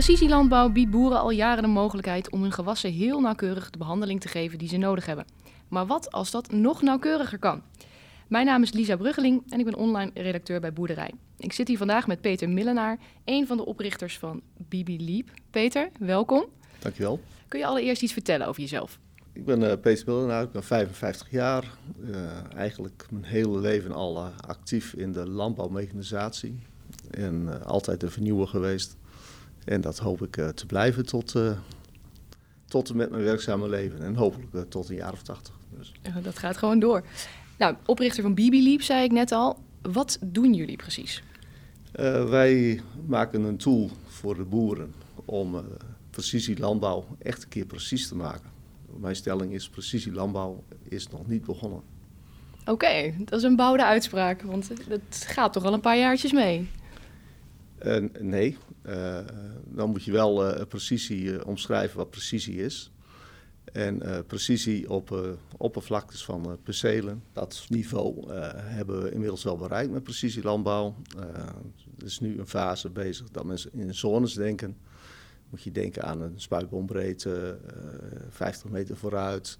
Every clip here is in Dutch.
Precisielandbouw biedt boeren al jaren de mogelijkheid om hun gewassen heel nauwkeurig de behandeling te geven die ze nodig hebben. Maar wat als dat nog nauwkeuriger kan? Mijn naam is Lisa Bruggeling en ik ben online redacteur bij Boerderij. Ik zit hier vandaag met Peter Millenaar, een van de oprichters van Bibi Leap. Peter, welkom. Dankjewel. Kun je allereerst iets vertellen over jezelf? Ik ben uh, Peter Millenaar, ik ben 55 jaar. Uh, eigenlijk mijn hele leven al uh, actief in de landbouwmechanisatie. En altijd een vernieuwer geweest. En dat hoop ik te blijven tot, tot en met mijn werkzame leven. En hopelijk tot een jaar of 80. Dus. Dat gaat gewoon door. Nou, oprichter van Bibi Leap zei ik net al. Wat doen jullie precies? Uh, wij maken een tool voor de boeren om uh, precisielandbouw echt een keer precies te maken. Mijn stelling is, precisielandbouw is nog niet begonnen. Oké, okay, dat is een bouwde uitspraak, want het gaat toch al een paar jaartjes mee? Uh, nee, dan moet je wel precisie omschrijven wat precisie is. En precisie op oppervlaktes van percelen. Dat niveau hebben we inmiddels wel bereikt met precisielandbouw. er is nu een fase bezig dat mensen in zones denken. Moet je denken aan een spuitboombreedte, 50 meter vooruit.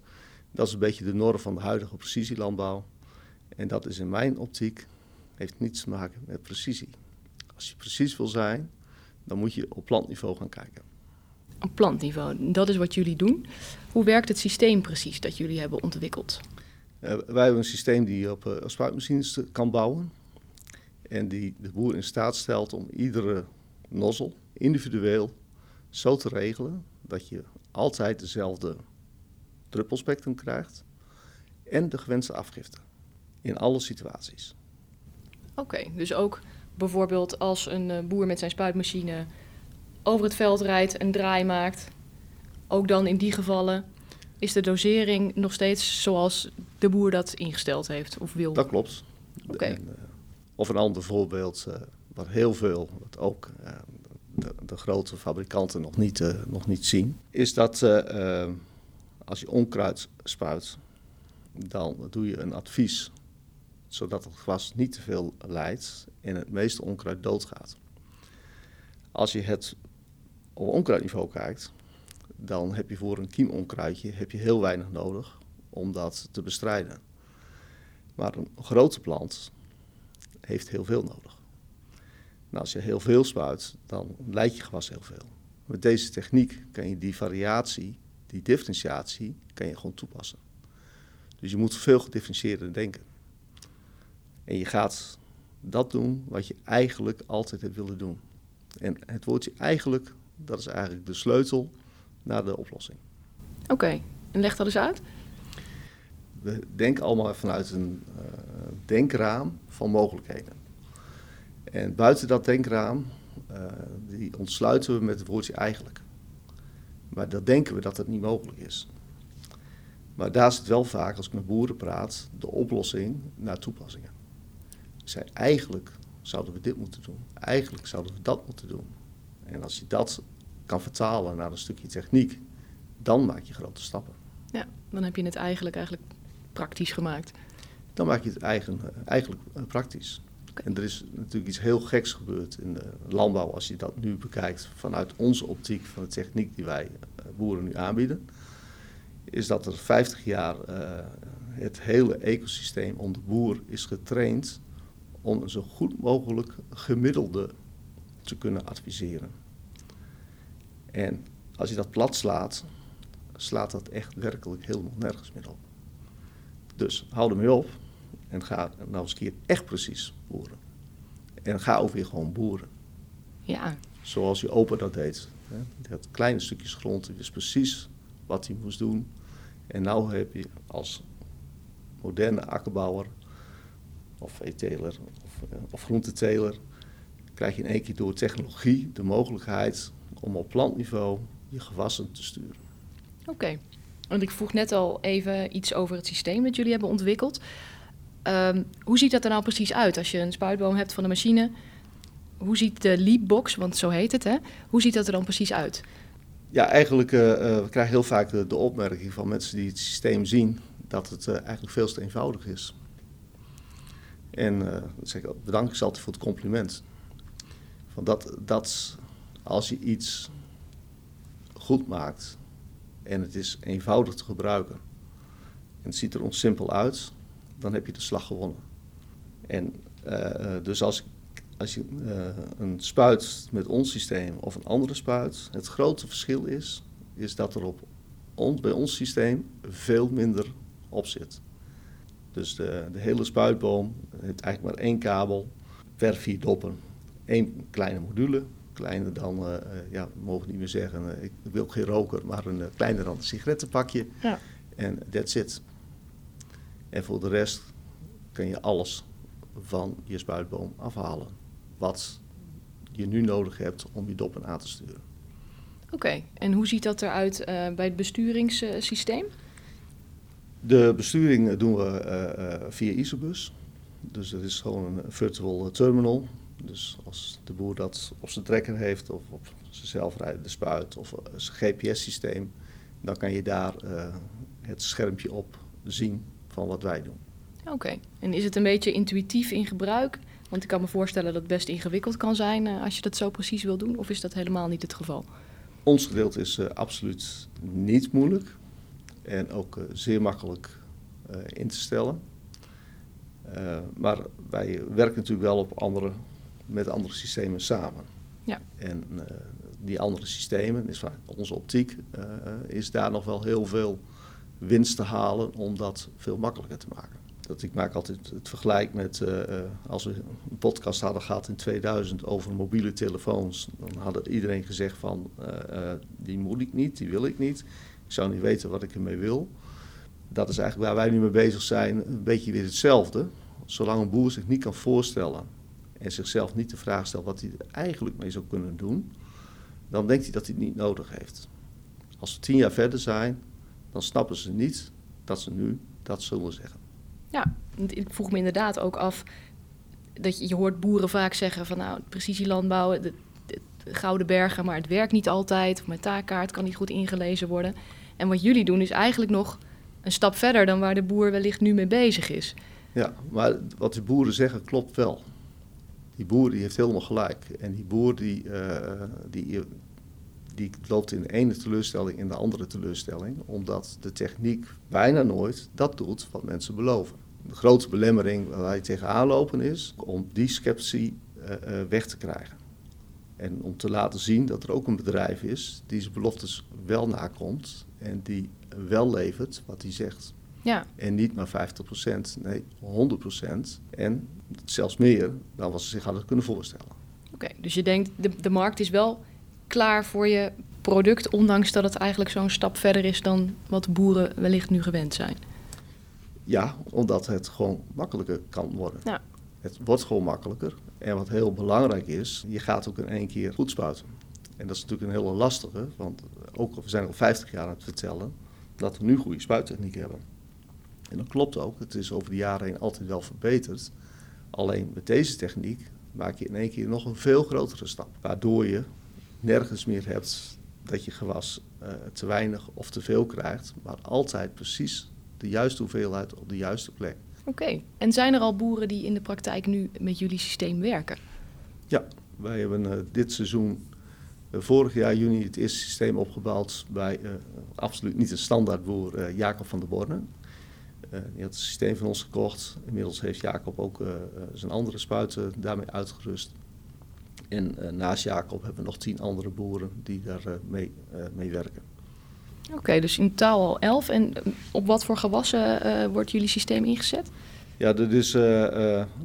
Dat is een beetje de norm van de huidige precisielandbouw. En dat is in mijn optiek, heeft niets te maken met precisie. Als je precies wil zijn, dan moet je op plantniveau gaan kijken op plantniveau. Dat is wat jullie doen. Hoe werkt het systeem precies dat jullie hebben ontwikkeld? Uh, wij hebben een systeem die op uh, spuitmachines kan bouwen. En die de boer in staat stelt om iedere nozzel individueel zo te regelen dat je altijd dezelfde druppelspectrum krijgt en de gewenste afgifte in alle situaties. Oké, dus ook bijvoorbeeld als een uh, boer met zijn spuitmachine over het veld rijdt en draai maakt, ook dan in die gevallen is de dosering nog steeds zoals de boer dat ingesteld heeft of wil. Dat klopt. Oké. Uh, of een ander voorbeeld, uh, wat heel veel, wat ook uh, de, de, grote fabrikanten nog niet, nog niet zien, is dat als je onkruid spuit, dan doe je een advies zodat het gras niet te veel leidt en het meeste onkruid doodgaat. Als je het op onkruidniveau kijkt, dan heb je voor een kiemonkruidje heb je heel weinig nodig om dat te bestrijden. Maar een grote plant heeft heel veel nodig. Als je heel veel spuit, dan leidt je gewas heel veel. Met deze techniek kan je die variatie, die differentiatie, kan je gewoon toepassen. Dus je moet veel gedifferentieerder denken. En je gaat dat doen wat je eigenlijk altijd hebt willen doen. En het woordje eigenlijk dat is eigenlijk de sleutel naar de oplossing. Oké, en leg dat eens uit. We denken allemaal vanuit een uh, denkraam van mogelijkheden. En buiten dat denkraam, uh, die ontsluiten we met het woordje eigenlijk. Maar dat denken we dat het niet mogelijk is. Maar daar zit wel vaak, als ik met boeren praat, de oplossing naar toepassingen. Zij eigenlijk zouden we dit moeten doen. Eigenlijk zouden we dat moeten doen. En als je dat kan vertalen naar een stukje techniek, dan maak je grote stappen. Ja, dan heb je het eigenlijk, eigenlijk praktisch gemaakt. Dan maak je het eigen, eigenlijk eh, praktisch. Okay. En er is natuurlijk iets heel geks gebeurd in de landbouw als je dat nu bekijkt vanuit onze optiek van de techniek die wij eh, boeren nu aanbieden. Is dat er 50 jaar uh, het hele ecosysteem om de boer is getraind om een zo goed mogelijk gemiddelde te kunnen adviseren. En als je dat plat slaat, slaat dat echt werkelijk helemaal nergens meer op. Dus hou ermee op en ga nou eens een keer echt precies boeren. En ga ook weer gewoon boeren. Ja. Zoals je opa dat deed. Dat kleine stukjes grond, wist precies wat hij moest doen. En nu heb je als moderne akkerbouwer of veeteler of, eh, of groenteteler, krijg je in één keer door technologie de mogelijkheid om op plantniveau je gewassen te sturen. Oké, want ik vroeg net al even iets over het systeem dat jullie hebben ontwikkeld. Um, hoe ziet dat er nou precies uit als je een spuitboom hebt van de machine? Hoe ziet de leapbox, want zo heet het, hè? Hoe ziet dat er dan precies uit? Ja, eigenlijk uh, uh, we krijgen heel vaak de, de, opmerking van mensen die het systeem zien dat het uh, eigenlijk veel te eenvoudig is. En uh, zeg ik, bedank ik ze altijd voor het compliment. Van dat, als je iets goed maakt en het is eenvoudig te gebruiken en het ziet er ons simpel uit, dan heb je de slag gewonnen. En uh, dus als, als je een spuit met ons systeem of een andere spuit, het grote verschil is, is dat er op ons, bij ons systeem veel minder op zit. Dus de, de hele spuitboom heeft eigenlijk maar één kabel per vier doppen. Eén kleine module, kleiner dan, uh, ja, we mogen niet meer zeggen, uh, ik wil geen roker, maar een uh, kleiner dan een sigarettenpakje. Ja. En that's it. En voor de rest kan je alles van je spuitboom afhalen. Wat je nu nodig hebt om je doppen aan te sturen. Oké, en hoe ziet dat eruit bij het besturingssysteem? De besturing doen we via Isobus. Dus dat is gewoon een virtual terminal. Dus als de boer dat op zijn trekker heeft of op zijn zelfrijdende spuit of zijn GPS-systeem, dan kan je daar uh, het schermpje op zien van wat wij doen. Oké, en is het een beetje intuïtief in gebruik? Want ik kan me voorstellen dat het best ingewikkeld kan zijn uh, als je dat zo precies wil doen, of is dat helemaal niet het geval? Ons gedeelte is uh, absoluut niet moeilijk en ook zeer makkelijk in te stellen. maar wij werken natuurlijk wel op andere met andere systemen samen. Ja. En die andere systemen, is vaak onze optiek, is daar nog wel heel veel winst te halen om dat veel makkelijker te maken. Dat, ik maak altijd het vergelijk met uh, als we een podcast hadden gehad in 2000 over mobiele telefoons. Dan had iedereen gezegd van die moet ik niet, die wil ik niet. Ik zou niet weten wat ik ermee wil. Dat is eigenlijk waar wij nu mee bezig zijn, een beetje weer hetzelfde. Zolang een boer zich niet kan voorstellen en zichzelf niet de vraag stelt wat hij er eigenlijk mee zou kunnen doen, dan denkt hij dat hij het niet nodig heeft. Als we tien jaar verder zijn, dan snappen ze niet dat ze nu dat zullen zeggen. Ja, ik vroeg me inderdaad ook af dat je, hoort boeren vaak zeggen van nou, precisielandbouw, de, gouden bergen, maar het werkt niet altijd. Of mijn taakkaart kan niet goed ingelezen worden. En wat jullie doen is eigenlijk nog een stap verder dan waar de boer wellicht nu mee bezig is. Ja, maar wat de boeren zeggen klopt wel die boer die heeft helemaal gelijk. En die boer die, uh, die, die loopt in de ene teleurstelling in de andere teleurstelling, omdat de techniek bijna nooit dat doet wat mensen beloven. De grote belemmering waar wij tegenaan lopen is om die sceptie uh, uh, weg te krijgen. En om te laten zien dat er ook een bedrijf is die zijn beloftes wel nakomt en die wel levert wat hij zegt. Ja. En niet maar 50%, nee 100%. En zelfs meer dan wat ze zich hadden kunnen voorstellen. Oké, dus je denkt de, de markt is wel klaar voor je product, ondanks dat het eigenlijk zo'n stap verder is dan wat boeren wellicht nu gewend zijn. Ja, omdat het gewoon makkelijker kan worden. Ja. Het wordt gewoon makkelijker. En wat heel belangrijk is, je gaat ook in één keer goed spuiten. En dat is natuurlijk een hele lastige, want ook we zijn al 50 jaar aan het vertellen dat we nu goede spuittechniek hebben. En dat klopt ook, het is over de jaren heen altijd wel verbeterd. Alleen met deze techniek maak je in één keer nog een veel grotere stap. Waardoor je nergens meer hebt dat je gewas uh, te weinig of te veel krijgt, maar altijd precies de juiste hoeveelheid op de juiste plek. Oké, en zijn er al boeren die in de praktijk nu met jullie systeem werken? Ja, wij hebben uh, dit seizoen, vorig jaar juni, het eerste systeem opgebouwd bij absoluut niet een standaardboer Jacob van der Borne. Die had het systeem van ons gekocht. Inmiddels heeft Jacob ook zijn andere spuiten daarmee uitgerust. En naast Jacob hebben we nog tien andere boeren die daar mee, werken. Oké, dus in totaal al elf. En op wat voor gewassen wordt jullie systeem ingezet? Ja, dat is,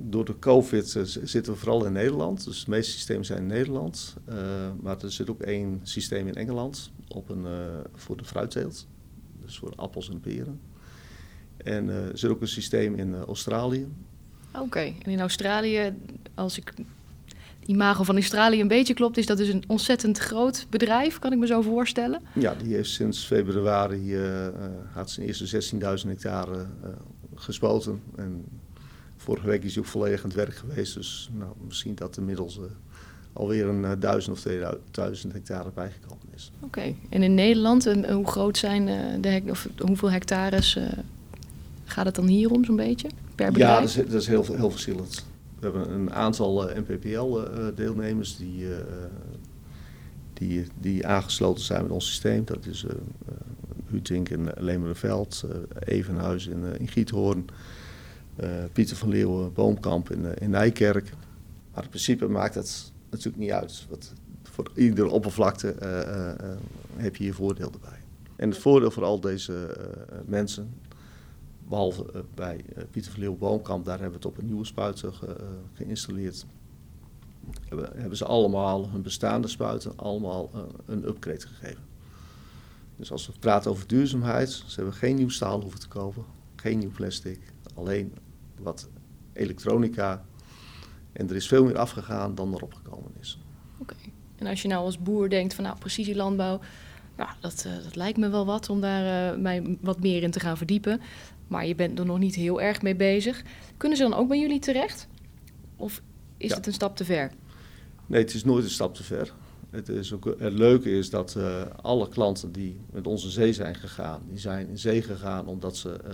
door de COVID zitten we vooral in Nederland. Dus de meeste systemen zijn in Nederland. maar er zit ook één systeem in Engeland op een, voor de fruitteelt. Dus voor appels en peren. En uh, er zit ook een systeem in uh, Australië. Oké, en in Australië, als ik die imago van Australië een beetje klopt, is dat dus een ontzettend groot bedrijf, kan ik me zo voorstellen? Ja, die heeft sinds februari uh, had zijn eerste 16.000 hectare gespoten. En vorige week is hij ook volledig aan het werk geweest, dus nou, misschien dat inmiddels alweer een duizend of 2000 hectare bijgekomen is. Oké, en in Nederland, hoe groot zijn de of hoeveel hectares Gaat het dan hier om zo'n beetje, per bedrijf? Ja, dat is, dat is heel, heel verschillend. We hebben een aantal uh, eh, NPPL-deelnemers die, uh, die, die aangesloten zijn met ons systeem. Dat is uh, Hutink in Lemerenveld, Evenhuis in, in Giethoorn, Pieter van Leeuwen, Boomkamp in, in Nijkerk. Maar in principe maakt het natuurlijk niet uit. Voor iedere oppervlakte heb je je voordeel erbij. En het voordeel voor al deze mensen, behalve bij Pieter van Leeuwen Boomkamp, daar hebben we het op een nieuwe spuiter geïnstalleerd hebben, ze allemaal hun bestaande spuiten allemaal een upgrade gegeven. Dus als we praten over duurzaamheid, ze hebben geen nieuw staal hoeven te kopen, geen nieuw plastic, alleen wat elektronica. En er is veel meer afgegaan dan erop gekomen is. Oké. En als je nou als boer denkt van nou precisielandbouw, nou, dat, uh, dat lijkt me wel wat om daar uh, mij wat meer in te gaan verdiepen. Maar je bent er nog niet heel erg mee bezig. Kunnen ze dan ook bij jullie terecht? Of is het een stap te ver? Nee, het is nooit een stap te ver. Het, is leuke is dat uh, alle klanten die met onze zee zijn gegaan, die zijn in zee gegaan omdat ze uh,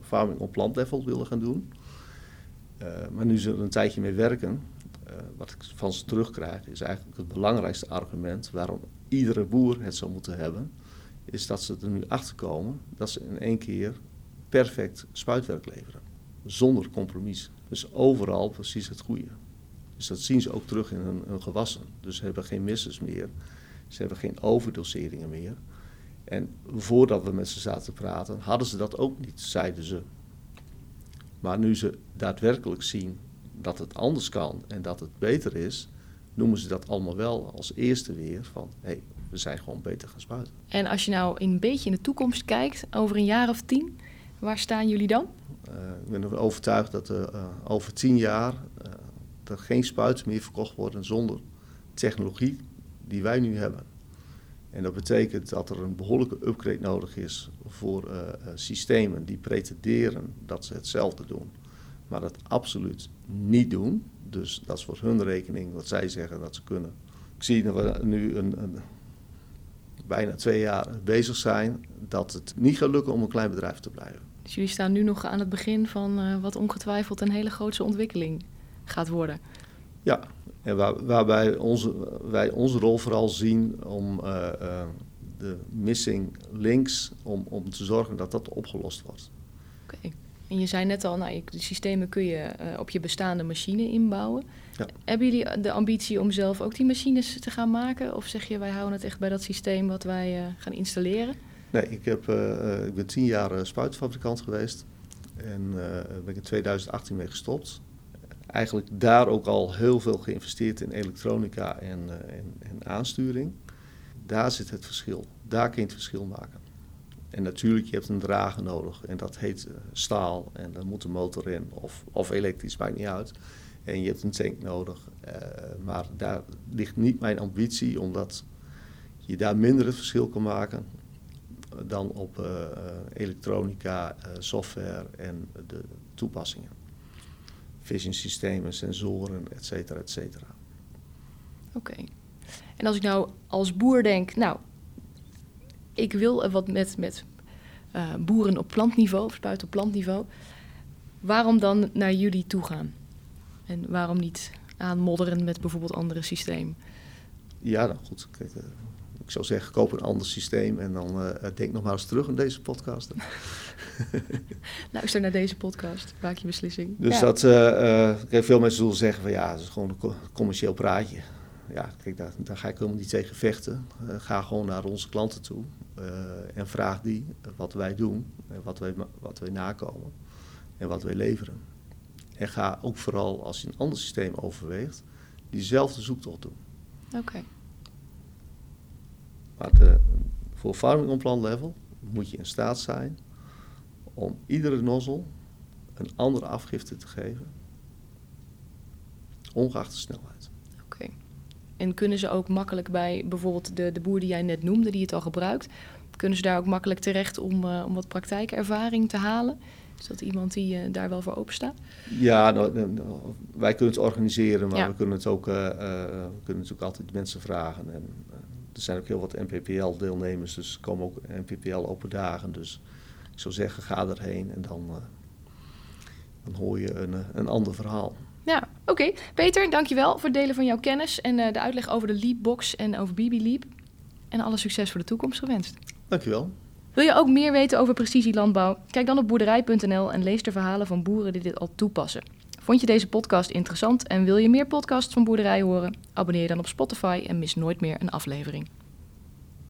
farming op plantlevel willen gaan doen. Maar nu ze er een tijdje mee werken, wat ik van ze terugkrijg, is eigenlijk het belangrijkste argument waarom iedere boer het zou moeten hebben, is dat ze er nu achter komen dat ze in één keer perfect spuitwerk leveren. Zonder compromis. Dus overal precies het goede. Dus dat zien ze ook terug in hun, gewassen. Dus ze hebben geen missers meer. Ze hebben geen overdoseringen meer. En voordat we met ze zaten te praten, hadden ze dat ook niet, zeiden ze. Maar nu ze daadwerkelijk zien dat het anders kan en dat het beter is, noemen ze dat allemaal wel als eerste weer van hé, hey, we zijn gewoon beter gaan spuiten. En als je nou een beetje in de toekomst kijkt, over een jaar of tien, waar staan jullie dan? Uh, ik ben ervan overtuigd dat uh, over tien jaar uh, er geen spuiten meer verkocht worden zonder technologie die wij nu hebben. En dat betekent dat er een behoorlijke upgrade nodig is voor systemen die pretenderen dat ze hetzelfde doen, maar dat absoluut niet doen. Dus dat is voor hun rekening wat zij zeggen dat ze kunnen. Ik zie dat we nu een, bijna twee jaar bezig zijn dat het niet gaat lukken om een klein bedrijf te blijven. Dus jullie staan nu nog aan het begin van uh, wat ongetwijfeld een hele grootse ontwikkeling gaat worden. Ja, en waar, waarbij onze, wij onze rol vooral zien om uh, uh, de missing links, om, om te zorgen dat dat opgelost wordt. Oké. Okay. En je zei net al, nou, de systemen kun je op je bestaande machine inbouwen. Ja. Hebben jullie de ambitie om zelf ook die machines te gaan maken? Of zeg je, wij houden het echt bij dat systeem wat wij gaan installeren? Nee, ik, heb, ik ben tien jaar spuitfabrikant geweest. En uh, ben ik in 2018 mee gestopt. Eigenlijk daar ook al heel veel geïnvesteerd in elektronica en, uh, en, en, aansturing. Daar zit het verschil. Daar kun je het verschil maken. En natuurlijk, je hebt een drager nodig. En dat heet staal. En dan moet een motor in. Of, of elektrisch, maakt niet uit. En je hebt een tank nodig. maar daar ligt niet mijn ambitie, omdat je daar minder het verschil kan maken dan op elektronica, software en de toepassingen. Vision systemen, sensoren, et cetera, et cetera. Oké. Okay. En als ik nou als boer denk, nou, ik wil wat met, met uh, boeren op plantniveau, of spuiten op plantniveau, waarom dan naar jullie toe gaan? En waarom niet aanmodderen met bijvoorbeeld andere systemen? Ja, nou goed. Kijk, ik zou zeggen, koop een ander systeem en dan uh, denk nog maar eens terug aan deze podcast. Luister naar deze podcast, maak je beslissing. Dus ja. dat, uh, uh, veel mensen zullen zeggen van ja, het is gewoon een commercieel praatje. Ja, kijk, daar, daar ga ik helemaal niet tegen vechten. ga gewoon naar onze klanten toe en vraag die wat wij doen, wat wij, wat wij nakomen en wat wij leveren. En ga ook vooral als je een ander systeem overweegt, diezelfde zoektocht doen. Oké. Okay. Maar de, voor farming on plant level moet je in staat zijn om iedere nozzel een andere afgifte te geven, ongeacht de snelheid. Oké. Okay. En kunnen ze ook makkelijk bij bijvoorbeeld de, de boer die jij net noemde, die het al gebruikt, kunnen ze daar ook makkelijk terecht om, uh, om wat praktijkervaring te halen? Is dat iemand die uh, daar wel voor open staat? Ja, nou, nou, wij kunnen het organiseren, maar ja. we kunnen het ook uh, we kunnen natuurlijk altijd mensen vragen. En, er zijn ook heel wat NPPL-deelnemers, dus er komen ook NPPL-open dagen. Dus ik zou zeggen, ga erheen en dan, uh, dan hoor je een, een ander verhaal. Ja, oké. Peter, dankjewel voor het delen van jouw kennis en uh, de uitleg over de Leapbox en over BB Leap. En alle succes voor de toekomst gewenst. Dankjewel. Wil je ook meer weten over precisielandbouw? Kijk dan op boerderij.nl en lees de verhalen van boeren die dit al toepassen. Vond je deze podcast interessant en wil je meer podcasts van Boerderij horen? Abonneer je dan op Spotify en mis nooit meer een aflevering.